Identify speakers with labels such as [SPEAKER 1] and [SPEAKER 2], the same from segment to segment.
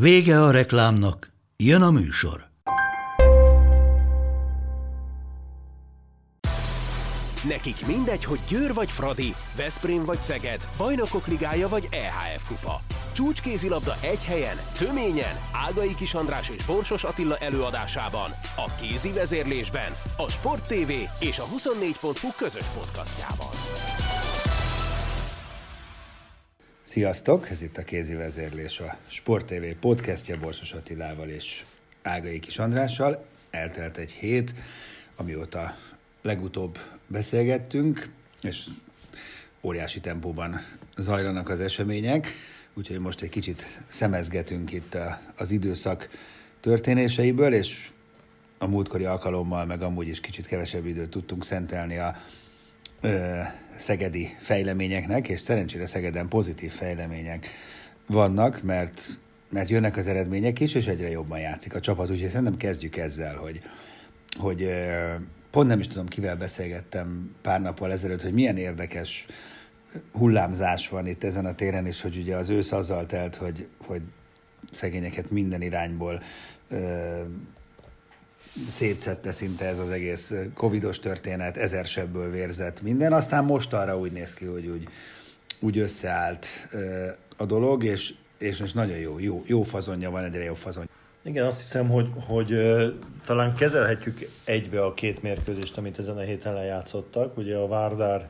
[SPEAKER 1] Vége a reklámnak, jön a műsor.
[SPEAKER 2] Nekik mindegy, hogy Győr vagy Fradi, Veszprém vagy Szeged, Bajnokok Ligája vagy EHF Kupa. Csúcskézilabda egy helyen, töményen, Ágai Kis András és Borsos Attila előadásában, a kézi vezérlésben, a Sport TV és a 24.hu közös podcastjában.
[SPEAKER 3] Sziasztok! Ez itt a Kézi Vezérlés, a Sport TV podcastja Borsos Attilával és Ágai Kis Andrással. Eltelt egy hét, amióta legutóbb beszélgettünk, és óriási tempóban zajlanak az események, úgyhogy most egy kicsit szemezgetünk itt az időszak történéseiből, és a múltkori alkalommal meg amúgy is kicsit kevesebb időt tudtunk szentelni a ö, szegedi fejleményeknek, és szerencsére Szegeden pozitív fejlemények vannak, mert, mert jönnek az eredmények is, és egyre jobban játszik a csapat, úgyhogy szerintem kezdjük ezzel, hogy, hogy ö, pont nem is tudom, kivel beszélgettem pár nappal ezelőtt, hogy milyen érdekes hullámzás van itt ezen a téren, és hogy ugye az ősz azzal telt, hogy, hogy szegényeket minden irányból ö, szétszette szinte ez az egész covidos történet, ezer sebből vérzett minden, aztán most arra úgy néz ki, hogy úgy, úgy összeállt a dolog, és, és most nagyon jó, jó, jó fazonja van, egyre jó fazonja.
[SPEAKER 4] Igen, azt hiszem, hogy, hogy talán kezelhetjük egybe a két mérkőzést, amit ezen a héten lejátszottak. Ugye a Várdár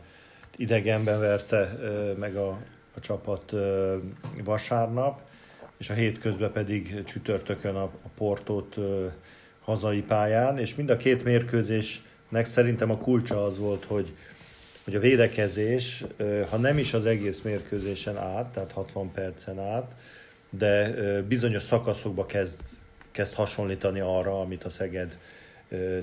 [SPEAKER 4] idegenben verte meg a, a csapat vasárnap, és a hétközben pedig csütörtökön a, a Portót hazai pályán, és mind a két mérkőzésnek szerintem a kulcsa az volt, hogy, hogy a védekezés, ha nem is az egész mérkőzésen át, tehát 60 percen át, de bizonyos szakaszokba kezd kezd hasonlítani arra, amit a Szeged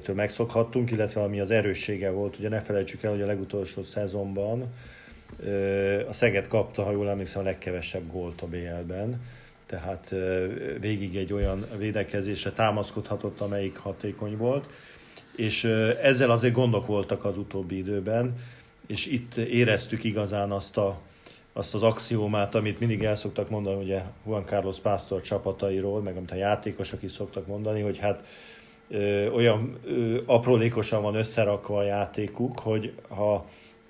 [SPEAKER 4] től megszokhattunk, illetve ami az erőssége volt. Ugye ne felejtsük el, hogy a legutolsó szezonban a Szeged kapta, ha jól emlékszem, a legkevesebb gólt a BL-ben, tehát végig egy olyan védekezésre támaszkodhatott, amelyik hatékony volt, és ezzel azért gondok voltak az utóbbi időben, és itt éreztük igazán azt a, azt az axiómát, amit mindig el szoktak mondani, ugye Juan Carlos Pásztor csapatairól, meg amit a játékosok is szoktak mondani, hogy hát ö, olyan ö, aprólékosan van összerakva a játékuk, hogy ha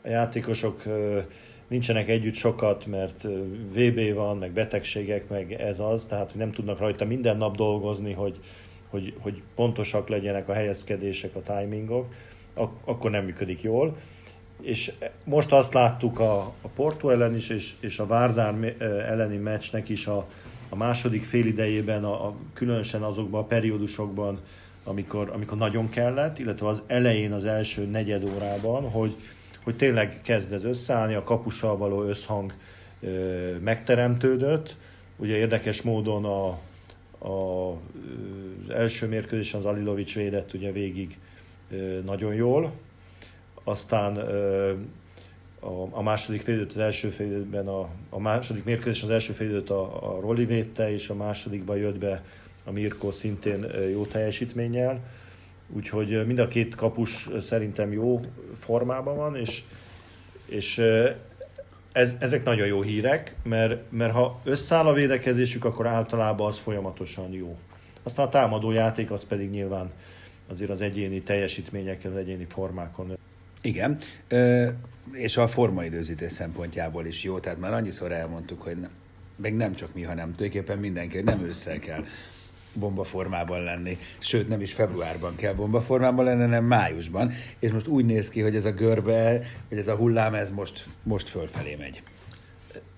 [SPEAKER 4] a játékosok ö, nincsenek együtt sokat, mert VB van, meg betegségek, meg ez az, tehát nem tudnak rajta minden nap dolgozni, hogy, hogy, hogy pontosak legyenek a helyezkedések, a timingok, ak- akkor nem működik jól. És most azt láttuk a, a Porto ellen is, és, és a Várdár elleni meccsnek is a, a második fél idejében, a, a, különösen azokban a periódusokban, amikor, amikor nagyon kellett, illetve az elején, az első negyed órában, hogy, hogy tényleg kezd ez összeállni, a kapussal való összhang megteremtődött. Ugye érdekes módon a, a, az első mérkőzésen az Alilovics védett ugye végig nagyon jól, aztán a, a második félidőt az első félidőben, a, a második mérkőzés az első félidőt a, a Roli védte, és a másodikba jött be a Mirko szintén jó teljesítménnyel. Úgyhogy mind a két kapus szerintem jó formában van, és, és ez, ezek nagyon jó hírek, mert, mert ha összeáll a védekezésük, akkor általában az folyamatosan jó. Aztán a támadó játék az pedig nyilván azért az egyéni teljesítményekkel, az egyéni formákon.
[SPEAKER 3] Igen, és a formaidőzítés szempontjából is jó, tehát már annyiszor elmondtuk, hogy meg nem csak mi, hanem tulajdonképpen mindenki, nem ősszel kell bombaformában lenni, sőt nem is februárban kell bombaformában lenni, hanem májusban, és most úgy néz ki, hogy ez a görbe, hogy ez a hullám, ez most, most fölfelé megy.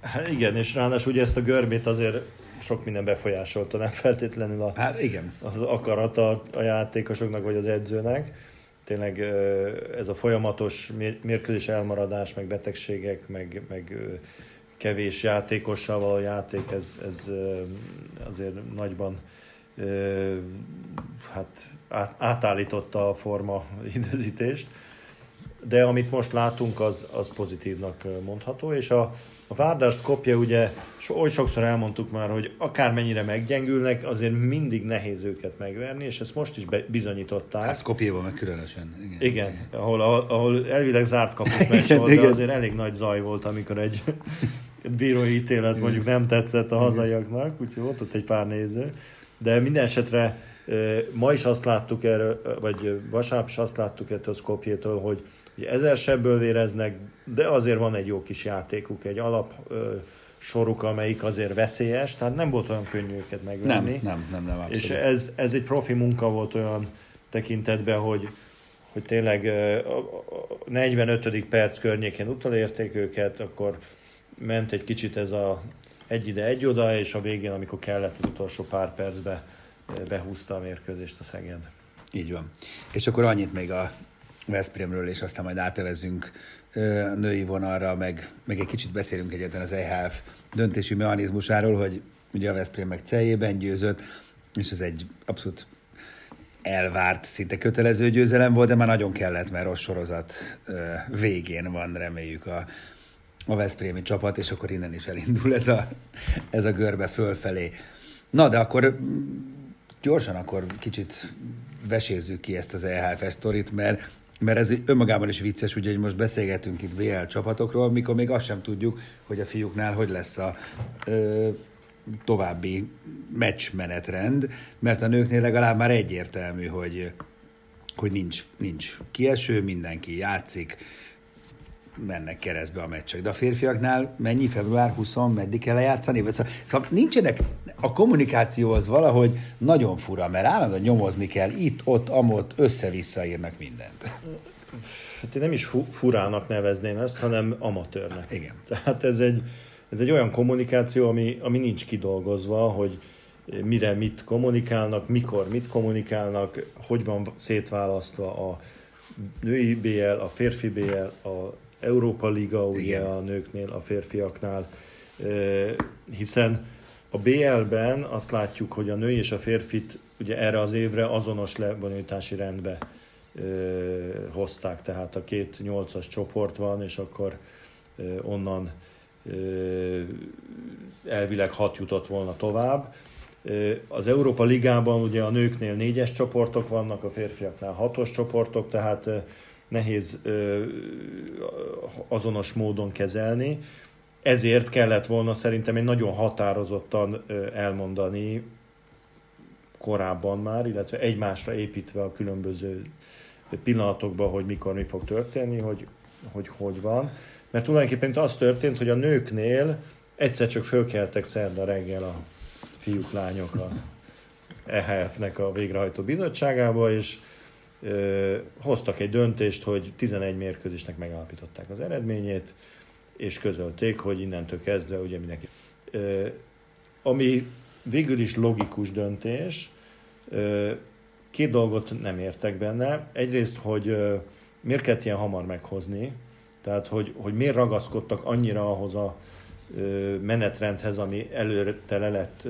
[SPEAKER 4] Hát igen, és ráadásul ugye ezt a görbét azért sok minden befolyásolta, nem feltétlenül a,
[SPEAKER 3] hát igen.
[SPEAKER 4] az akarata a játékosoknak vagy az edzőnek tényleg ez a folyamatos mérkőzés elmaradás, meg betegségek, meg, meg kevés játékossal való játék, ez, ez azért nagyban hát átállította a forma időzítést de amit most látunk, az, az pozitívnak mondható, és a, a Vardar Skopje ugye oly sokszor elmondtuk már, hogy akármennyire meggyengülnek, azért mindig nehéz őket megverni, és ezt most is be, bizonyították.
[SPEAKER 3] Hát Skopjéban meg különösen.
[SPEAKER 4] Igen, igen ahol, ahol elvileg zárt kapus meccs volt, de azért elég nagy zaj volt, amikor egy bírói ítélet mondjuk nem tetszett a hazaiaknak, úgyhogy volt ott egy pár néző. De minden esetre ma is azt láttuk erről, vagy vasárnap is azt láttuk ettől a Skopjétől, hogy ezer sebből véreznek, de azért van egy jó kis játékuk, egy alap soruk, amelyik azért veszélyes, tehát nem volt olyan könnyű őket megvenni.
[SPEAKER 3] Nem, nem, nem, nem abszolút.
[SPEAKER 4] És ez, ez egy profi munka volt olyan tekintetben, hogy, hogy tényleg a 45. perc környékén utolérték őket, akkor ment egy kicsit ez a egy ide, egy oda, és a végén, amikor kellett az utolsó pár percbe behúzta a mérkőzést a Szeged.
[SPEAKER 3] Így van. És akkor annyit még a Veszprémről, és aztán majd átevezünk a női vonalra, meg, meg egy kicsit beszélünk egyetlen az EHF döntési mechanizmusáról, hogy ugye a Veszprém meg celjében győzött, és ez egy abszolút elvárt, szinte kötelező győzelem volt, de már nagyon kellett, mert rossz sorozat végén van, reméljük a, a Veszprémi csapat, és akkor innen is elindul ez a, ez a görbe fölfelé. Na, de akkor gyorsan akkor kicsit vesézzük ki ezt az EHF sztorit, mert mert ez önmagában is vicces, ugye, hogy most beszélgetünk itt BL csapatokról, mikor még azt sem tudjuk, hogy a fiúknál hogy lesz a ö, további meccsmenetrend, mert a nőknél legalább már egyértelmű, hogy, hogy nincs, nincs kieső, mindenki játszik, mennek keresztbe a meccsek. De a férfiaknál mennyi február 20 meddig kell lejátszani? Szóval, szóval nincsenek, a kommunikáció az valahogy nagyon fura, mert állandóan nyomozni kell, itt, ott, amott, össze-vissza írnak mindent.
[SPEAKER 4] Hát én nem is furának nevezném ezt, hanem amatőrnek.
[SPEAKER 3] Igen.
[SPEAKER 4] Tehát ez egy, ez egy olyan kommunikáció, ami, ami nincs kidolgozva, hogy mire mit kommunikálnak, mikor mit kommunikálnak, hogy van szétválasztva a női BL, a férfi BL, a Európa Liga ugye Igen. a nőknél, a férfiaknál, hiszen a BL-ben azt látjuk, hogy a női és a férfit ugye erre az évre azonos lebonyolítási rendbe hozták, tehát a két nyolcas csoport van, és akkor onnan elvileg hat jutott volna tovább. Az Európa Ligában ugye a nőknél négyes csoportok vannak, a férfiaknál hatos csoportok, tehát nehéz azonos módon kezelni. Ezért kellett volna szerintem egy nagyon határozottan elmondani korábban már, illetve egymásra építve a különböző pillanatokban, hogy mikor mi fog történni, hogy hogy, hogy van. Mert tulajdonképpen az történt, hogy a nőknél egyszer csak fölkeltek szerda reggel a fiúk, lányok a EHF-nek a végrehajtó bizottságába, és hoztak egy döntést, hogy 11 mérkőzésnek megállapították az eredményét, és közölték, hogy innentől kezdve ugye mindenki. Ami végül is logikus döntés, két dolgot nem értek benne. Egyrészt, hogy miért kellett ilyen hamar meghozni, tehát hogy, hogy miért ragaszkodtak annyira ahhoz a menetrendhez, ami előtte le lett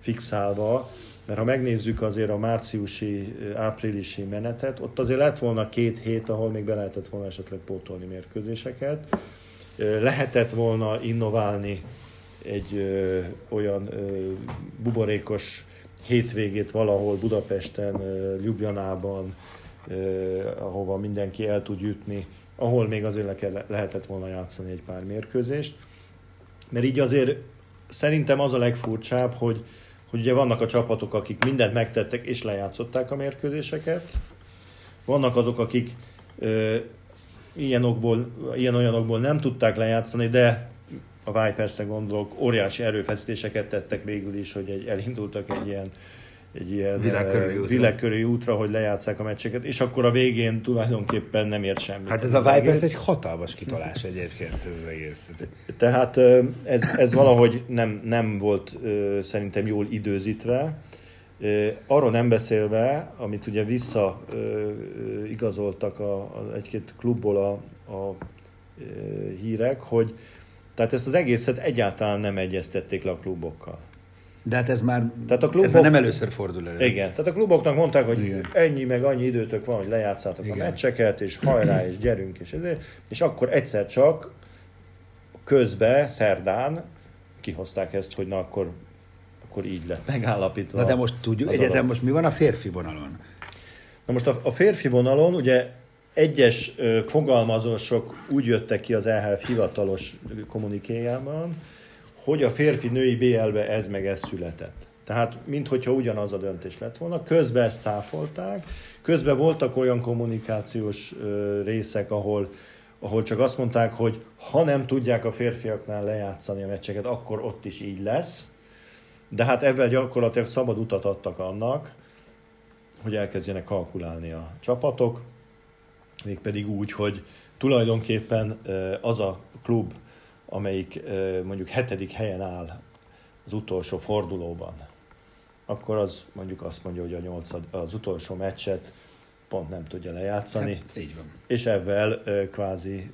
[SPEAKER 4] fixálva, mert ha megnézzük azért a márciusi, áprilisi menetet, ott azért lett volna két hét, ahol még be lehetett volna esetleg pótolni mérkőzéseket. Lehetett volna innoválni egy ö, olyan ö, buborékos hétvégét valahol Budapesten, ö, Ljubljanában, ö, ahova mindenki el tud jutni, ahol még azért le lehetett volna játszani egy pár mérkőzést. Mert így azért szerintem az a legfurcsább, hogy hogy ugye vannak a csapatok, akik mindent megtettek és lejátszották a mérkőzéseket, vannak azok, akik ö, ilyen, okból, ilyen olyanokból nem tudták lejátszani, de a Vipersre gondolok, óriási erőfeszítéseket tettek végül is, hogy egy, elindultak egy ilyen egy ilyen világkörüli útra. világkörüli útra, hogy lejátszák a meccseket, és akkor a végén tulajdonképpen nem ért semmit.
[SPEAKER 3] Hát ez a Vipers egy hatalmas kitolás egyébként ez az egész.
[SPEAKER 4] Tehát ez, ez valahogy nem, nem volt szerintem jól időzítve. Arról nem beszélve, amit ugye vissza igazoltak a, a, egy-két klubból a, a hírek, hogy Tehát ezt az egészet egyáltalán nem egyeztették le a klubokkal.
[SPEAKER 3] De hát ez már
[SPEAKER 4] Tehát a klubok-
[SPEAKER 3] ez nem először fordul elő.
[SPEAKER 4] Igen, tehát a kluboknak mondták, hogy
[SPEAKER 3] Igen.
[SPEAKER 4] ennyi meg annyi időtök van, hogy lejátszátok a
[SPEAKER 3] Igen.
[SPEAKER 4] meccseket, és hajrá, és gyerünk, és ezért, és akkor egyszer csak közbe, szerdán kihozták ezt, hogy na akkor, akkor így lett megállapítva.
[SPEAKER 3] Na de most tudjuk, egyetem most mi van a férfi vonalon?
[SPEAKER 4] Na most a, a férfi vonalon ugye egyes ö, fogalmazósok úgy jöttek ki az EHF hivatalos kommunikéjában, hogy a férfi-női BL-be ez meg ez született. Tehát, minthogyha ugyanaz a döntés lett volna. Közben ezt cáfolták, közben voltak olyan kommunikációs ö, részek, ahol, ahol csak azt mondták, hogy ha nem tudják a férfiaknál lejátszani a meccseket, akkor ott is így lesz. De hát ebben gyakorlatilag szabad utat adtak annak, hogy elkezdjenek kalkulálni a csapatok, mégpedig úgy, hogy tulajdonképpen az a klub, amelyik mondjuk hetedik helyen áll az utolsó fordulóban, akkor az mondjuk azt mondja, hogy a nyolcad, az utolsó meccset pont nem tudja lejátszani,
[SPEAKER 3] Hát, így van.
[SPEAKER 4] és ezzel kvázi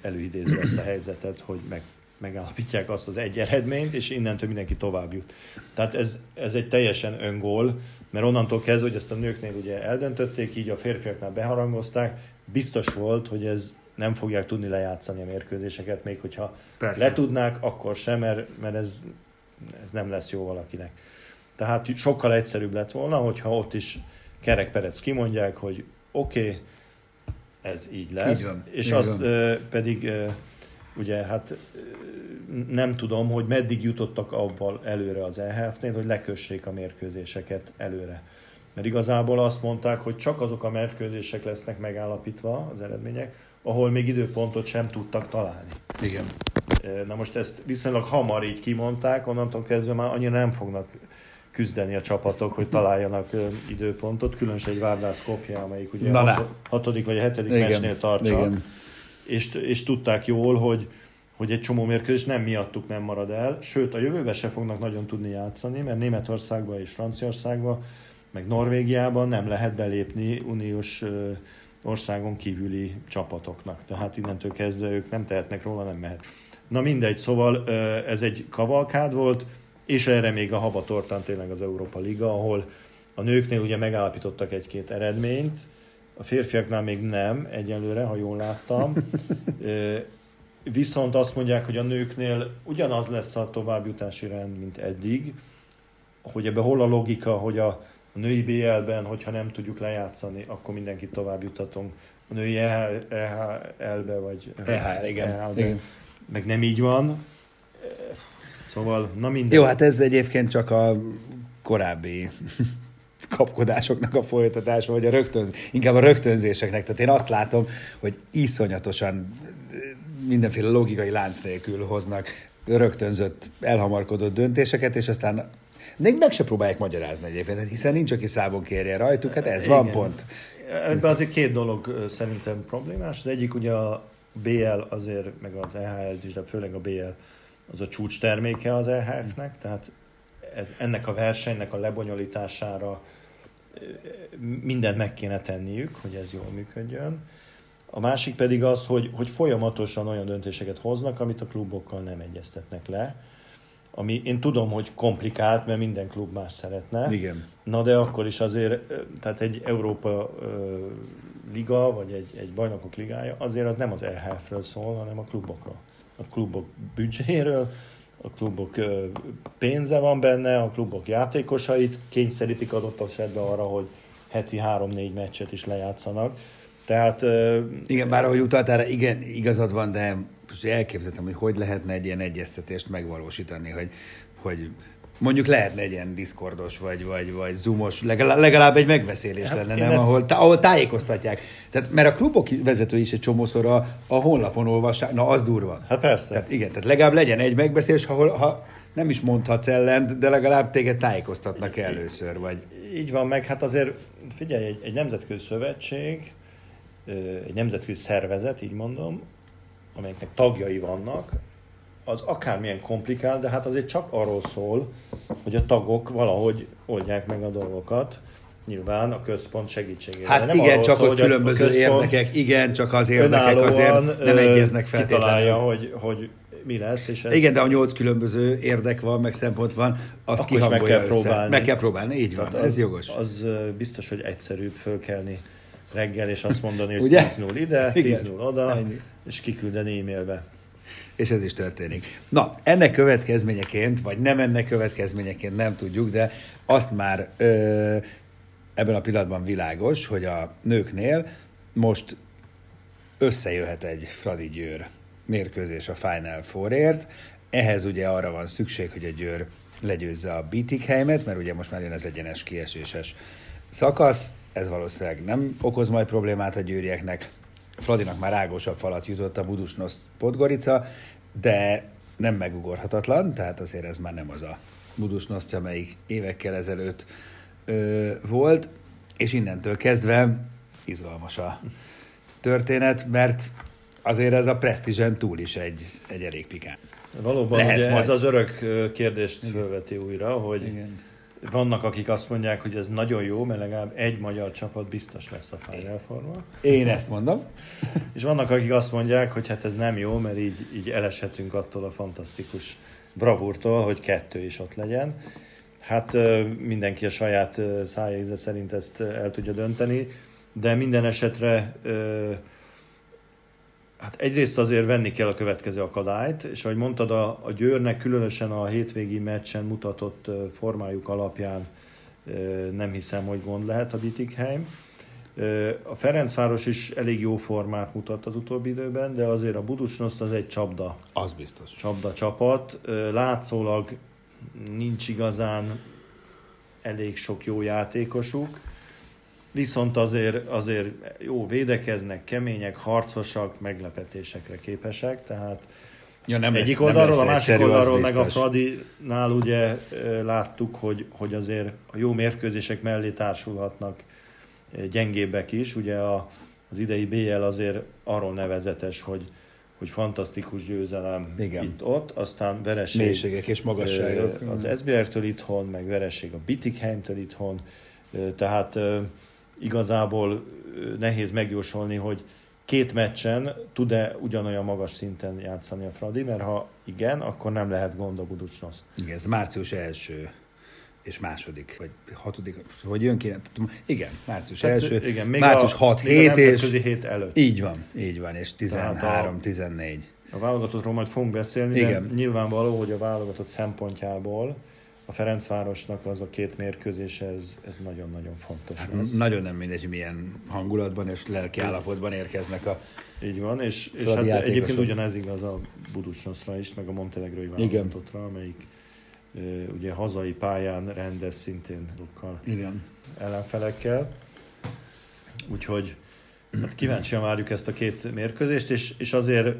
[SPEAKER 4] előidézve ezt a helyzetet, hogy meg, megállapítják azt az egy eredményt, és innentől mindenki tovább jut. Tehát ez, ez egy teljesen öngól, mert onnantól kezdve, hogy ezt a nőknél ugye eldöntötték, így a férfiaknál beharangozták, biztos volt, hogy ez nem fogják tudni lejátszani a mérkőzéseket, még hogyha
[SPEAKER 3] Persze.
[SPEAKER 4] le tudnák, akkor sem, mert, mert ez, ez nem lesz jó valakinek. Tehát sokkal egyszerűbb lett volna, hogyha ott is Kerek Perec kimondják, hogy oké, okay, ez így lesz,
[SPEAKER 3] Így van,
[SPEAKER 4] és
[SPEAKER 3] így
[SPEAKER 4] azt
[SPEAKER 3] van.
[SPEAKER 4] pedig ugye hát nem tudom, hogy meddig jutottak avval előre az EHF-nél, hogy lekössék a mérkőzéseket előre. Mert igazából azt mondták, hogy csak azok a mérkőzések lesznek megállapítva, az eredmények, ahol még időpontot sem tudtak találni.
[SPEAKER 3] Igen.
[SPEAKER 4] Na most ezt viszonylag hamar így kimondták, onnantól kezdve már annyira nem fognak küzdeni a csapatok, hogy találjanak időpontot, különösen egy Várdás Skopje, amelyik ugye
[SPEAKER 3] Na,
[SPEAKER 4] hat, hatodik vagy a hetedik
[SPEAKER 3] Igen.
[SPEAKER 4] meccsnél tart csak,
[SPEAKER 3] Igen.
[SPEAKER 4] és, és tudták jól, hogy, hogy egy csomó mérkőzés nem miattuk nem marad el, sőt a jövőben se fognak nagyon tudni játszani, mert Németországban és Franciaországban, meg Norvégiában nem lehet belépni uniós országon kívüli csapatoknak. Tehát innentől kezdve ők nem tehetnek róla, nem mehet. Na mindegy, szóval ez egy kavalkád volt, és erre még a habatortán tényleg az Európa Liga, ahol a nőknél ugye megállapítottak egy-két eredményt, a férfiaknál még nem, egyelőre, ha jól láttam. Viszont azt mondják, hogy a nőknél ugyanaz lesz a továbbjutási rend, mint eddig, hogy ebbe hol a logika, hogy a, a női BL-ben, hogyha nem tudjuk lejátszani, akkor mindenkit tovább jutatunk. A női EHL-be, vagy
[SPEAKER 3] EHL, igen.
[SPEAKER 4] EHL-be,
[SPEAKER 3] Igen.
[SPEAKER 4] meg nem így van. Szóval, na mindegy.
[SPEAKER 3] Jó, hát ez egyébként csak a korábbi kapkodásoknak a folytatása, vagy a rögtönz, inkább a rögtönzéseknek. Tehát én azt látom, hogy iszonyatosan mindenféle logikai lánc nélkül hoznak rögtönzött, elhamarkodott döntéseket, és aztán még meg se próbálják magyarázni egyébként, hát hiszen nincs, aki számon kérje rajtuk, hát ez van
[SPEAKER 4] Igen.
[SPEAKER 3] pont.
[SPEAKER 4] Ebben azért két dolog szerintem problémás. Az egyik ugye a BL azért, meg az EHL is, de főleg a BL az a csúcs terméke az EHF-nek, tehát ez, ennek a versenynek a lebonyolítására mindent meg kéne tenniük, hogy ez jól működjön. A másik pedig az, hogy, hogy folyamatosan olyan döntéseket hoznak, amit a klubokkal nem egyeztetnek le. Ami én tudom, hogy komplikált, mert minden klub más szeretne.
[SPEAKER 3] Igen.
[SPEAKER 4] Na de akkor is azért, tehát egy Európa liga, vagy egy, egy bajnokok ligája, azért az nem az EHF-ről szól, hanem a klubokról. A klubok büdzséről, a klubok pénze van benne, a klubok játékosait kényszerítik adott esetben arra, hogy heti három-négy meccset is lejátszanak. Tehát
[SPEAKER 3] Igen, bár ahogy utaltál, igen, igazad van, de most elképzeltem, hogy hogy lehetne egy ilyen egyeztetést megvalósítani, hogy, hogy mondjuk lehetne egy ilyen diszkordos, vagy, vagy, vagy zoomos, legalább, legalább egy megbeszélés
[SPEAKER 4] Hát
[SPEAKER 3] lenne, nem?
[SPEAKER 4] ezt-
[SPEAKER 3] Ahol, tá, ahol tájékoztatják. Tehát, mert a klubok vezetői is egy csomószor a, a honlapon olvassák, na az durva.
[SPEAKER 4] hát persze.
[SPEAKER 3] Tehát igen, tehát legalább legyen egy megbeszélés, ahol ha nem is mondhatsz ellent, de legalább téged tájékoztatnak először, vagy
[SPEAKER 4] Így van, meg hát azért figyelj, egy, egy nemzetközi szövetség, egy nemzetközi szervezet, így mondom, amelyeknek tagjai vannak, az akármilyen komplikált, de hát azért csak arról szól, hogy a tagok valahogy oldják meg a dolgokat, nyilván a központ segítségével.
[SPEAKER 3] Hát
[SPEAKER 4] Nem
[SPEAKER 3] igen, csak ott
[SPEAKER 4] hogy
[SPEAKER 3] különböző érdekek, igen, csak az érdekek azért nem egyeznek
[SPEAKER 4] Kitalálja,
[SPEAKER 3] feltétlenül.
[SPEAKER 4] hogy, hogy mi lesz. És ez...
[SPEAKER 3] Igen, de a nyolc különböző érdek van, meg szempont van, azt
[SPEAKER 4] Akkor is meg kell
[SPEAKER 3] össze.
[SPEAKER 4] próbálni.
[SPEAKER 3] Meg kell próbálni, így van,
[SPEAKER 4] Tehát
[SPEAKER 3] ez
[SPEAKER 4] az,
[SPEAKER 3] jogos.
[SPEAKER 4] Az biztos, hogy egyszerűbb fölkelni reggel, és azt mondani, hogy
[SPEAKER 3] Ugye?
[SPEAKER 4] 10-0 ide,
[SPEAKER 3] Igen.
[SPEAKER 4] 10-0 oda,
[SPEAKER 3] Ennyi.
[SPEAKER 4] és kiküldeni e-mailbe.
[SPEAKER 3] És ez is történik. Na, ennek következményeként, vagy nem ennek következményeként, nem tudjuk, de azt már ö, ebben a pillanatban világos, hogy a nőknél most összejöhet egy Fradi Győr mérkőzés a Final Fourért. Ehhez ugye arra van szükség, hogy a Győr legyőzze a Bietigheimet, mert ugye most már jön az egyenes kieséses szakasz, ez valószínűleg nem okoz majd problémát a győrieknek. Fradinak már rágósabb falat jutott a Budusnosz Podgorica, de nem megugorhatatlan, tehát azért ez már nem az a Budusnosz, amelyik évekkel ezelőtt ö, volt, és innentől kezdve izgalmas a történet, mert azért ez a presztízsen túl is egy, egy elég pikán.
[SPEAKER 4] Valóban
[SPEAKER 3] Lehet
[SPEAKER 4] ugye
[SPEAKER 3] majd.
[SPEAKER 4] ez az örök kérdést fölveti újra, hogy
[SPEAKER 3] Igen.
[SPEAKER 4] Vannak, akik azt mondják, hogy ez nagyon jó, mert legalább egy magyar csapat biztos lesz a Final Four-ban.
[SPEAKER 3] Én ezt mondom.
[SPEAKER 4] És vannak, akik azt mondják, hogy hát ez nem jó, mert így, így eleshetünk attól a fantasztikus bravúrtól, hogy kettő is ott legyen. Hát mindenki a saját szájéze szerint ezt el tudja dönteni, de minden esetre hát egyrészt azért venni kell a következő akadályt, és ahogy mondtad, a, a Győrnek különösen a hétvégi meccsen mutatott formájuk alapján nem hiszem, hogy gond lehet a Bietigheim. A Ferencváros is elég jó formát mutat az utóbbi időben, de azért a Buducsnoszt az egy csapda,
[SPEAKER 3] Az biztos.
[SPEAKER 4] csapda csapat. Látszólag nincs igazán elég sok jó játékosuk, viszont azért, azért jó védekeznek, kemények, harcosak, meglepetésekre képesek, tehát
[SPEAKER 3] Ja, nem
[SPEAKER 4] egyik
[SPEAKER 3] lesz- nem
[SPEAKER 4] oldalról,
[SPEAKER 3] lesz
[SPEAKER 4] a másik
[SPEAKER 3] egyszerű,
[SPEAKER 4] oldalról meg a
[SPEAKER 3] biztos.
[SPEAKER 4] Fradinál ugye láttuk, hogy, hogy azért a jó mérkőzések mellé társulhatnak gyengébbek is. Ugye a, az idei BL azért arról nevezetes, hogy, hogy fantasztikus győzelem
[SPEAKER 3] Igen.
[SPEAKER 4] itt-ott, aztán vereség
[SPEAKER 3] Mélységek és magasságok.
[SPEAKER 4] az SBR-től itthon, meg vereség a Bietigheim-től itthon, tehát igazából nehéz megjósolni, hogy két meccsen tud-e ugyanolyan magas szinten játszani a Fradi, mert ha igen, akkor nem lehet gond a Buducsnoszt.
[SPEAKER 3] Igen, ez március első és második, vagy hatodik, hogy jön ki, nem tudom. Igen, március első,
[SPEAKER 4] igen, még
[SPEAKER 3] március
[SPEAKER 4] a,
[SPEAKER 3] 6
[SPEAKER 4] még a
[SPEAKER 3] hét, és
[SPEAKER 4] hét előtt.
[SPEAKER 3] így van, így van, és
[SPEAKER 4] Tehát a-
[SPEAKER 3] 13-14.
[SPEAKER 4] A válogatottról majd fogunk beszélni,
[SPEAKER 3] Igen.
[SPEAKER 4] de nyilvánvaló, hogy a válogatott szempontjából a Ferencvárosnak az a két mérkőzés, ez, ez nagyon-nagyon fontos
[SPEAKER 3] Hát
[SPEAKER 4] lesz.
[SPEAKER 3] nagyon nem mindegy, milyen hangulatban és lelki állapotban érkeznek a...
[SPEAKER 4] Így van, és, és hát egyébként ugyanez igaz a Buducsnoszra is, meg a Montenegrói válogatottra, amelyik ugye hazai pályán rendez szintén sokkal
[SPEAKER 3] Igen.
[SPEAKER 4] ellenfelekkel. Úgyhogy hát kíváncsian várjuk ezt a két mérkőzést, és, és azért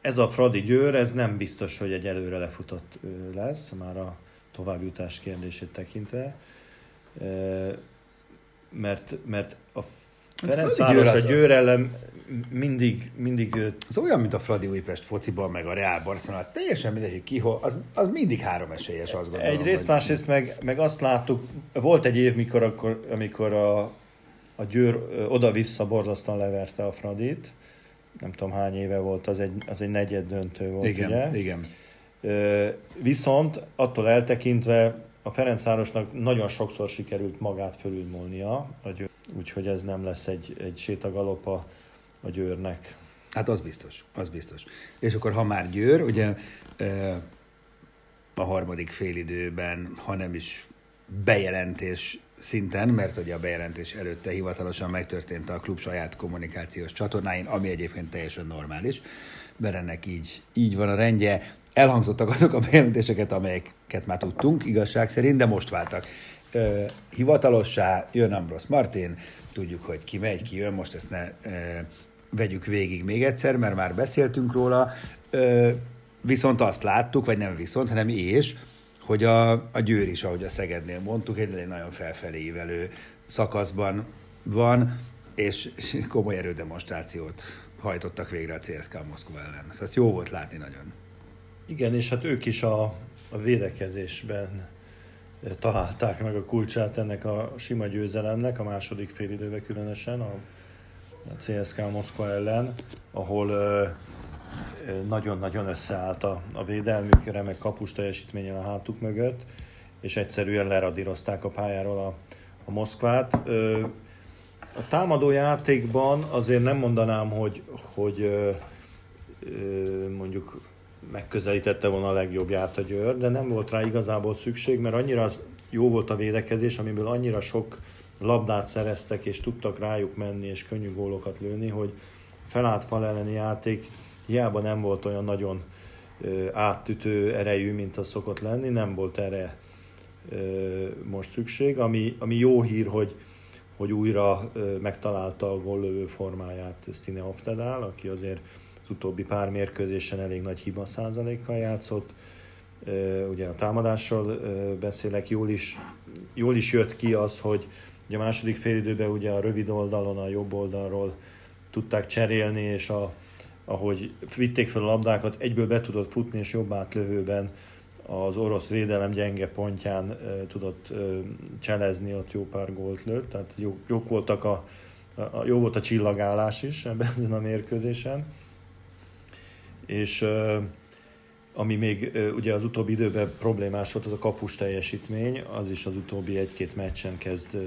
[SPEAKER 4] ez a Fradi Győr, ez nem biztos, hogy egy előre lefutott lesz, már a továbbjutás kérdését tekintve. Ö, Mert, mert a
[SPEAKER 3] Fradi
[SPEAKER 4] Ferencváros a Győr ellen mindig, mindig
[SPEAKER 3] Ez olyan, mint a Fradi Újpest fociban, meg a Real Barcelona. Teljesen mindegy, hogy ki hol, az, az mindig három esélyes, azt gondolom.
[SPEAKER 4] Egyrészt,
[SPEAKER 3] hogy-
[SPEAKER 4] másrészt meg, meg azt láttuk, volt egy év, mikor, akkor, amikor a, a Győr oda-vissza borzasztóan leverte a Fradit. Nem tudom hány éve volt, az egy, az egy negyed döntő volt,
[SPEAKER 3] Igen,
[SPEAKER 4] ugye?
[SPEAKER 3] igen.
[SPEAKER 4] Ö, Viszont attól eltekintve a Ferencvárosnak nagyon sokszor sikerült magát fölülmúlnia, úgyhogy ez nem lesz egy, egy sétagalop a, a Győrnek.
[SPEAKER 3] Hát az biztos, az biztos. És akkor, ha már Győr, ugye a harmadik félidőben, ha nem is bejelentés szinten, mert ugye a bejelentés előtte hivatalosan megtörtént a klub saját kommunikációs csatornáin, ami egyébként teljesen normális, mert ennek így, így van a rendje. Elhangzottak azok a bejelentéseket, amelyeket már tudtunk, igazság szerint, de most váltak. Hivatalossá jön Ambros Martin, tudjuk, hogy ki megy, ki jön, most ezt ne vegyük végig még egyszer, mert már beszéltünk róla, viszont azt láttuk, vagy nem viszont, hanem és, hogy a, a Győr is, ahogy a Szegednél mondtuk, egy, nagyon felfelé ívelő szakaszban van, és komoly erődemonstrációt hajtottak végre a CSKA Moszkva ellen. Szóval ezt jó volt látni nagyon.
[SPEAKER 4] Igen, és hát ők is a, a védekezésben eh, találták meg a kulcsát ennek a sima győzelemnek, a második félidőben különösen, a, a CSKA Moszkva ellen, ahol ö, nagyon-nagyon összeállt a, a védelmük, remek kapus teljesítményen a hátuk mögött, és egyszerűen leradírozták a pályáról a, a Moszkvát. A támadó játékban azért nem mondanám, hogy, hogy mondjuk megközelítette volna a legjobbját a Győr, de nem volt rá igazából szükség, mert annyira jó volt a védekezés, amiből annyira sok labdát szereztek, és tudtak rájuk menni, és könnyű gólokat lőni, hogy felállt fal elleni játék hiába nem volt olyan nagyon áttütő erejű, mint az szokott lenni, nem volt erre most szükség, ami, ami jó hír, hogy, hogy újra megtalálta a góllövő formáját Stine Oftedál, aki azért az utóbbi pár mérkőzésen elég nagy hiba százalékkal játszott. Ugye a támadásról beszélek, jól is, jól is jött ki az, hogy ugye a második félidőben ugye a rövid oldalon, a jobb oldalról tudták cserélni, és a, ahogy vitték fel a labdákat, egyből be tudott futni, és jobb átlövőben az orosz védelem gyenge pontján e, tudott e, cselezni, ott jó pár gólt lőtt, tehát jó, jók voltak a, a, jó volt a csillagállás is ebben ezen a mérkőzésen. És ami még ugye az utóbbi időben problémás volt, az a kapus teljesítmény, az is az utóbbi egy-két meccsen kezd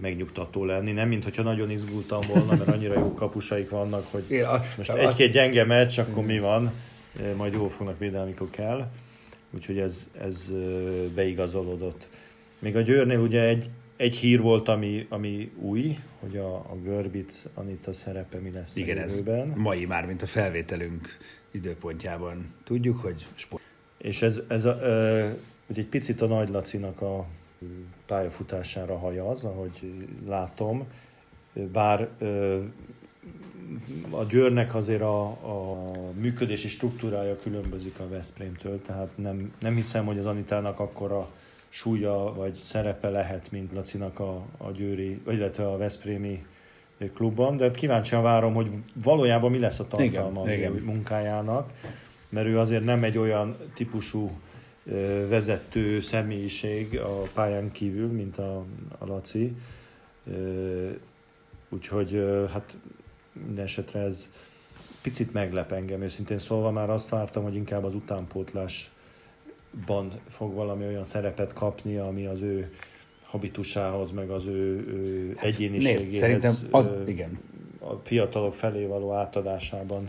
[SPEAKER 4] megnyugtató lenni. Nem, mint hogyha nagyon izgultam volna, mert annyira jó kapusaik vannak, hogy a, most egy-két gyenge meccs, akkor mi van, majd jól fognak védeni, amikor kell. Úgyhogy ez, ez beigazolódott. Még a Győrnél ugye egy, egy hír volt, ami, ami új, hogy a, a Görbic Anita szerepe mi lesz
[SPEAKER 3] Igen,
[SPEAKER 4] a jövőben.
[SPEAKER 3] ez mai már, mint a felvételünk időpontjában. Tudjuk, hogy
[SPEAKER 4] sport. És ez, ez a, ugye egy picit a Nagy Lacinak a pályafutására hajaz, ahogy látom, bár a Győrnek azért a, a működési struktúrája különbözik a Veszprémtől, tehát nem, nem hiszem, hogy az Anitának akkora súlya vagy szerepe lehet, mint Lacinak a, a Győri, illetve a Veszprémi klubban, de kíváncsian várom, hogy valójában mi lesz a tartalma igen, igen. munkájának, mert ő azért nem egy olyan típusú vezető személyiség a pályán kívül, mint a, a Laci. Úgyhogy hát minden esetre ez picit meglep engem, őszintén szólva már azt vártam, hogy inkább az utánpótlásban fog valami olyan szerepet kapni, ami az ő habitusához, meg az ő, ő egyéniségéhez. Nézd,
[SPEAKER 3] szerintem az, igen.
[SPEAKER 4] A fiatalok felé való átadásában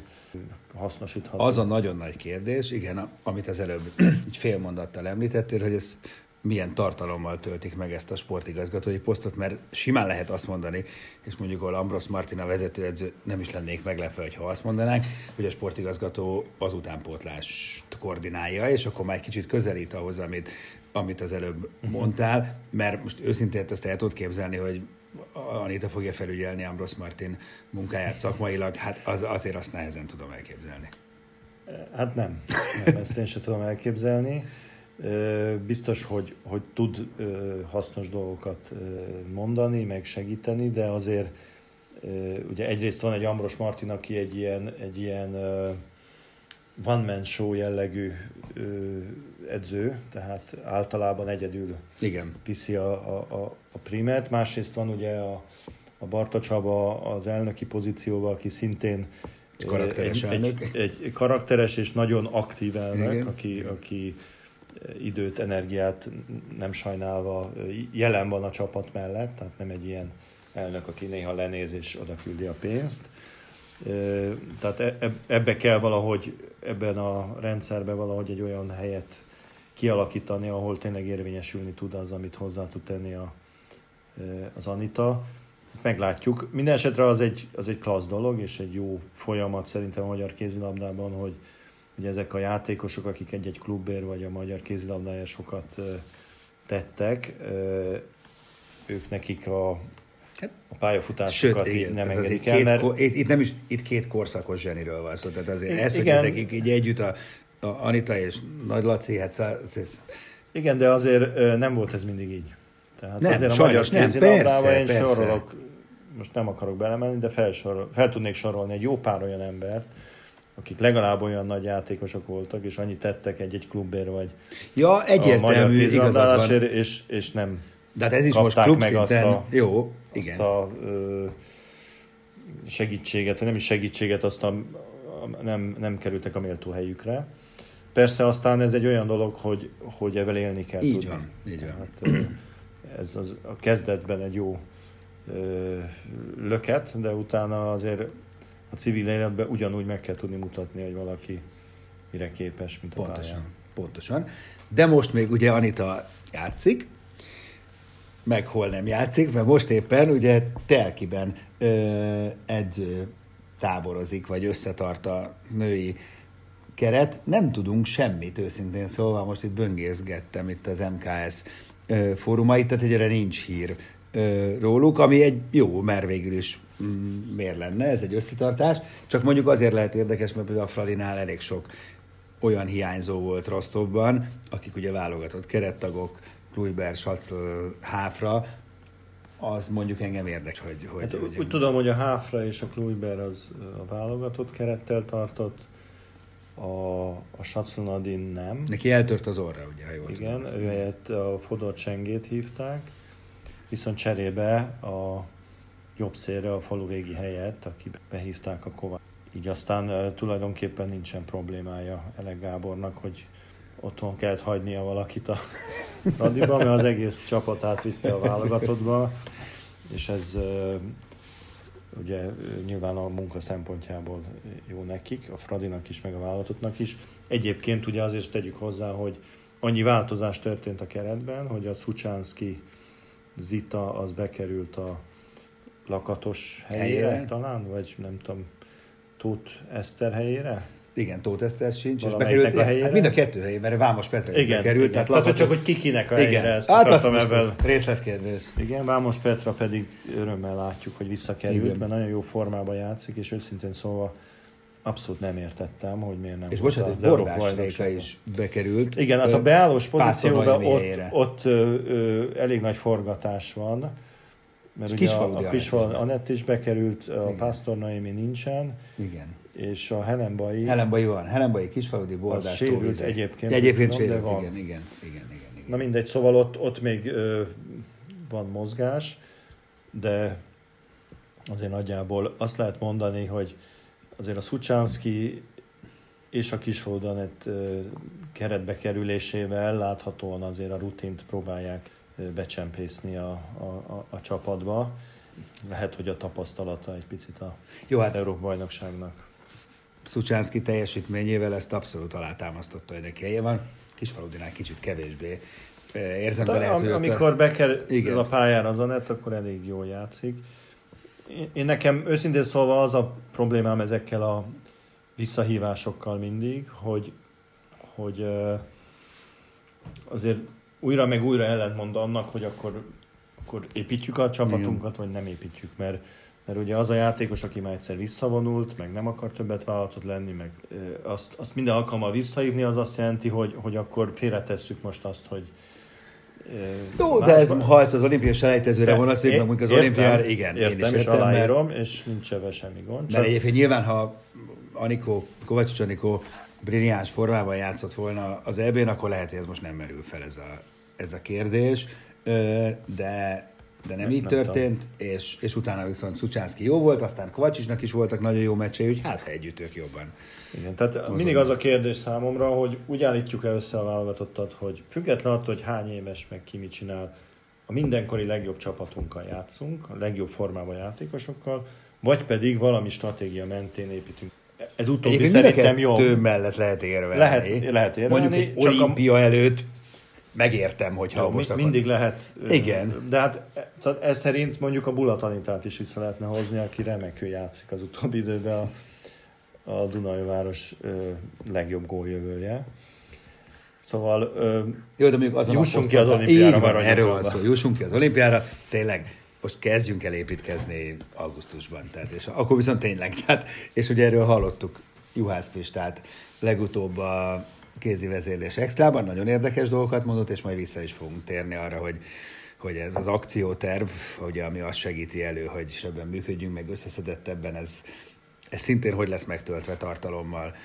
[SPEAKER 4] hasznosítható.
[SPEAKER 3] Az a nagyon nagy kérdés, igen, amit az előbb egy fél mondattal említettél, hogy ez milyen tartalommal töltik meg ezt a sportigazgatói posztot, mert simán lehet azt mondani, és mondjuk ahol Ambros Martina vezetőedző nem is lennék meglepve, ha azt mondanánk, hogy a sportigazgató az utánpótlást koordinálja, és akkor már egy kicsit közelít ahhoz, amit, amit az előbb mondtál, mert most őszintén ezt el tudod képzelni, hogy Anita fogja felügyelni Ambros Martin munkáját szakmailag, hát az, azért azt nehezen tudom elképzelni.
[SPEAKER 4] Hát nem, nem ezt én sem tudom elképzelni. Biztos, hogy, hogy tud hasznos dolgokat mondani, meg segíteni, de azért ugye egyrészt van egy Ambros Martin, aki egy ilyen, egy ilyen one-man show jellegű edző, tehát általában egyedül
[SPEAKER 3] Igen.
[SPEAKER 4] viszi a, a, a primet. Másrészt van ugye a, a Barta Csaba az elnöki pozícióval, aki szintén
[SPEAKER 3] karakteres egy, elnök.
[SPEAKER 4] Egy, egy karakteres és nagyon aktív elnök, aki, aki időt, energiát nem sajnálva jelen van a csapat mellett, tehát nem egy ilyen elnök, aki néha lenéz és oda küldi a pénzt. Tehát e, ebbe kell valahogy, ebben a rendszerben valahogy egy olyan helyet kialakítani, ahol tényleg érvényesülni tud az, amit hozzá tud tenni a, az Anita. Meglátjuk. Minden esetre az egy, az egy klassz dolog, és egy jó folyamat szerintem a magyar kézilabdában, hogy, hogy ezek a játékosok, akik egy-egy klubér vagy a magyar kézilabdája sokat tettek, ők nekik a, hát, a pályafutásokat Sőt, igen, nem engedik el.
[SPEAKER 3] Mert... Ko- itt, itt, nem is, itt két korszakos zseniről van szó, tehát azért ez, igen. hogy ezek így együtt a, a Anita és Nagy Laci, hát ez...
[SPEAKER 4] Igen, de azért nem volt ez mindig így. Tehát
[SPEAKER 3] nem,
[SPEAKER 4] azért
[SPEAKER 3] a magyar nem, persze,
[SPEAKER 4] én
[SPEAKER 3] persze.
[SPEAKER 4] sorolok, most nem akarok belemenni, de felsorol, fel tudnék sorolni egy jó pár olyan embert, akik legalább olyan nagy játékosok voltak, és annyit tettek egy-egy klubér, vagy
[SPEAKER 3] ja, egyértelmű,
[SPEAKER 4] igazad van. És, és nem
[SPEAKER 3] De hát ez is most klub meg
[SPEAKER 4] szinten, azt a,
[SPEAKER 3] jó, igen.
[SPEAKER 4] Azt a ö, segítséget, vagy nem is segítséget, azt a, nem, nem kerültek a méltó helyükre. Persze aztán ez egy olyan dolog, hogy, hogy evel élni kell
[SPEAKER 3] Így
[SPEAKER 4] tudni.
[SPEAKER 3] van, így van.
[SPEAKER 4] Hát, ez az, a kezdetben egy jó ö, löket, de utána azért a civil életben ugyanúgy meg kell tudni mutatni, hogy valaki mire képes, mint a
[SPEAKER 3] Pontosan,
[SPEAKER 4] pályán.
[SPEAKER 3] pontosan. De most még ugye Anita játszik, meg hol nem játszik, mert most éppen ugye Telkiben ö, edző táborozik, vagy összetart a női keret. Nem tudunk semmit őszintén, szóval most itt böngészgettem itt az MKS fórumait, tehát egyre nincs hír ö, róluk, ami egy jó, mert végül is miért lenne, ez egy összetartás, csak mondjuk azért lehet érdekes, mert például a Fradinál elég sok olyan hiányzó volt Rostovban, akik ugye válogatott kerettagok, Kluiber, Sacl, Háfra, az mondjuk engem érdekes, hogy... hogy,
[SPEAKER 4] Hát,
[SPEAKER 3] hogy
[SPEAKER 4] úgy tudom, hogy a Háfra és a Kluiber az a válogatott kerettel tartott, a, a Satsunadin nem.
[SPEAKER 3] Neki eltört az orra, ugye, ha jól
[SPEAKER 4] Igen,
[SPEAKER 3] tudom.
[SPEAKER 4] ő helyett a Fodor Csengét hívták, viszont cserébe a jobb szélre a falu végi helyett, aki behívták a Kovács. Így aztán tulajdonképpen nincsen problémája Elek Gábornak, hogy otthon kellett hagynia valakit a radiba, mert az egész csapatát vitte a válogatottba, és ez ugye nyilván a munka szempontjából jó nekik, a Fradinak is, meg a válogatottnak is. Egyébként ugye azért tegyük hozzá, hogy annyi változás történt a keretben, hogy a Szucsánszki Zita az bekerült a lakatos helyére,
[SPEAKER 3] Helyére?
[SPEAKER 4] talán, vagy nem tudom, Tóth Eszter helyére?
[SPEAKER 3] Igen, Tóth Eszter sincs, és bekerült,
[SPEAKER 4] a helyére?
[SPEAKER 3] hát mind a kettő helyén, mert Vámos Petra is
[SPEAKER 4] Igen,
[SPEAKER 3] bekerült.
[SPEAKER 4] igen. Tehát, tehát
[SPEAKER 3] lakatos-
[SPEAKER 4] csak, hogy kikinek a helyére,
[SPEAKER 3] igen.
[SPEAKER 4] ezt
[SPEAKER 3] Hát azt
[SPEAKER 4] ebben.
[SPEAKER 3] részletkérdés.
[SPEAKER 4] Igen, Vámos Petra pedig örömmel látjuk, hogy visszakerült,
[SPEAKER 3] Igen.
[SPEAKER 4] mert nagyon jó formában játszik, és őszintén szóval abszolút nem értettem, hogy miért nem
[SPEAKER 3] És bocsánat, hogy Bordás. Réka is bekerült.
[SPEAKER 4] Igen, hát a beállós pozícióban ott,
[SPEAKER 3] helyére.
[SPEAKER 4] ott ö, ö, elég nagy forgatás van, mert ugye
[SPEAKER 3] Kisfaludi
[SPEAKER 4] a, a
[SPEAKER 3] Anett
[SPEAKER 4] Kisfal
[SPEAKER 3] is.
[SPEAKER 4] Anett is bekerült, a
[SPEAKER 3] Igen.
[SPEAKER 4] Pásztor Noémi nincsen,
[SPEAKER 3] Igen.
[SPEAKER 4] és a Helenbai
[SPEAKER 3] Helenbai van, Helenbai, Kisfaludi, Bordás,
[SPEAKER 4] sérült egyébként,
[SPEAKER 3] Egyébként
[SPEAKER 4] de
[SPEAKER 3] sérült,
[SPEAKER 4] van.
[SPEAKER 3] igen, igen, igen, igen, igen.
[SPEAKER 4] Na mindegy, szóval ott, ott még ö, van mozgás, de azért nagyjából azt lehet mondani, hogy azért a Szucsánszki és a Kisfaldanett ö, keretbe kerülésével láthatóan azért a rutint próbálják becsempészni a, a, a, csapatba. Lehet, hogy a tapasztalata egy picit a
[SPEAKER 3] Jó, hát
[SPEAKER 4] Európa-bajnokságnak.
[SPEAKER 3] Szucsánszki teljesítményével ezt abszolút alátámasztotta, hogy neki helye van. Kisfaludinál kicsit kevésbé. Ö, Érzem, de lehet,
[SPEAKER 4] Am,
[SPEAKER 3] hogy ott a-
[SPEAKER 4] amikor bekerül
[SPEAKER 3] Igen.
[SPEAKER 4] a pályára az Anett, akkor elég jól játszik. Én, én nekem őszintén szólva az a problémám ezekkel a visszahívásokkal mindig, hogy, hogy ö, azért újra meg újra ellentmond annak, hogy akkor, akkor építjük a csapatunkat, vagy nem építjük, mert mert ugye az a játékos, aki már egyszer visszavonult, meg nem akar többet vállalatot lenni, meg azt, azt minden alkalommal visszahívni, az azt jelenti, hogy, hogy akkor félretesszük most azt, hogy
[SPEAKER 3] Jó, de ez, ha ezt az olimpiai selejtezőre vonatkozik, mondjuk az
[SPEAKER 4] értem,
[SPEAKER 3] olimpiára, igen,
[SPEAKER 4] értem,
[SPEAKER 3] én is
[SPEAKER 4] és
[SPEAKER 3] értem, mert,
[SPEAKER 4] aláírom, és nincs ebben semmi gond.
[SPEAKER 3] mert
[SPEAKER 4] Csak,
[SPEAKER 3] egyébként nyilván, ha Anikó, Kovácsics Anikó brilliáns formában játszott volna az EB-n, akkor lehet, hogy ez most nem merül fel ez a, ez a kérdés, de, de nem,
[SPEAKER 4] Nem-
[SPEAKER 3] így
[SPEAKER 4] nem
[SPEAKER 3] történt, és, és utána viszont Szucsánszki jó volt, aztán Kovácsisnak is voltak nagyon jó meccsei, úgy hát ha együtt ők jobban.
[SPEAKER 4] igen, tehát mindig az a kérdés számomra, hogy úgy állítjuk el össze a válogatottat, hogy független attól, hogy hány éves, meg ki mit csinál, a mindenkori legjobb csapatunkkal játszunk, a legjobb formában játékosokkal, vagy pedig valami stratégia mentén építünk. Ez utóbbi
[SPEAKER 3] Egyébként
[SPEAKER 4] szerintem jó.
[SPEAKER 3] kettő mellett lehet érvelni.
[SPEAKER 4] Lehet- lehet érvelni,
[SPEAKER 3] Mondjuk egy
[SPEAKER 4] csak a-
[SPEAKER 3] olimpia előtt megértem, hogyha
[SPEAKER 4] Jó,
[SPEAKER 3] most
[SPEAKER 4] mi,
[SPEAKER 3] akar...
[SPEAKER 4] mindig lehet.
[SPEAKER 3] Igen.
[SPEAKER 4] De hát e- ez szerint mondjuk a Bulatanitát is vissza lehetne hozni, aki remekül játszik az utóbbi időben a, a Dunai város ö, legjobb góljövője. Szóval ö,
[SPEAKER 3] Jó, de mondjuk azon
[SPEAKER 4] Jussunk ki az olimpiára,
[SPEAKER 3] Így van, erről van szó, jussunk ki az olimpiára. Tényleg, most kezdjünk el építkezni augusztusban. Tehát, és akkor viszont tényleg, tehát, és ugye erről hallottuk Juhász Pistát legutóbb a kézi vezérlés extrában, nagyon érdekes dolgokat mondott, és majd vissza is fogunk térni arra, hogy hogy ez az akcióterv, ugye, ami azt segíti elő, hogy sebben működjünk, meg összeszedettebben, ez, ez szintén hogy lesz megtöltve tartalommal,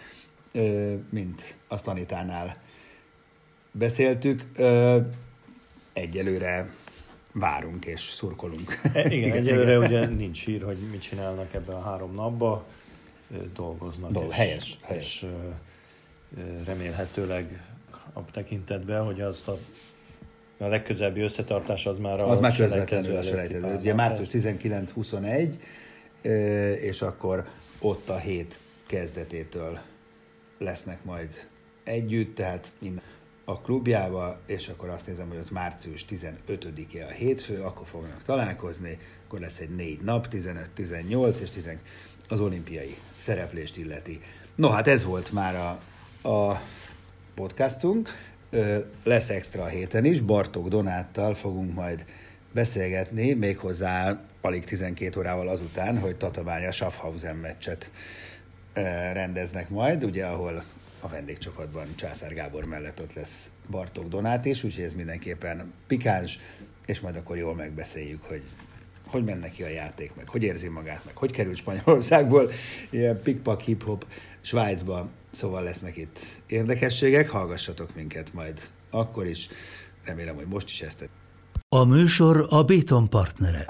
[SPEAKER 3] mint azt Anitánál beszéltük. Egyelőre várunk és szurkolunk.
[SPEAKER 4] igen, igen, egyelőre ugye nincs hír, hogy mit csinálnak ebben a három napban. dolgoznak.
[SPEAKER 3] Dol-
[SPEAKER 4] és,
[SPEAKER 3] helyes, helyes.
[SPEAKER 4] És remélhetőleg a tekintetben, hogy azt a, a legközelebbi összetartás az már a
[SPEAKER 3] Az már közvetlenül a selejtező. Ugye március
[SPEAKER 4] lesz.
[SPEAKER 3] 19-21, ö, és akkor ott a hét kezdetétől lesznek majd együtt, tehát minden a klubjába, és akkor azt nézem, hogy ott március 15-e a hétfő, akkor fognak találkozni, akkor lesz egy négy nap, 15-18 és 10 az olimpiai szereplést illeti. No, hát ez volt már a, a podcastunk. Lesz extra a héten is, Bartók Donáttal fogunk majd beszélgetni, méghozzá alig 12 órával azután, hogy Tatabánya Schaffhausen meccset rendeznek majd, ugye, ahol a vendégcsapatban Császár Gábor mellett ott lesz Bartók Donát is, úgyhogy ez mindenképpen pikáns, és majd akkor jól megbeszéljük, hogy hogy menne ki a játék, meg hogy érzi magát, meg hogy került Spanyolországból, ilyen pikpak hip-hop Svájcba, szóval lesznek itt érdekességek, hallgassatok minket majd akkor is, remélem, hogy most is ezt
[SPEAKER 1] A műsor a Béton partnere.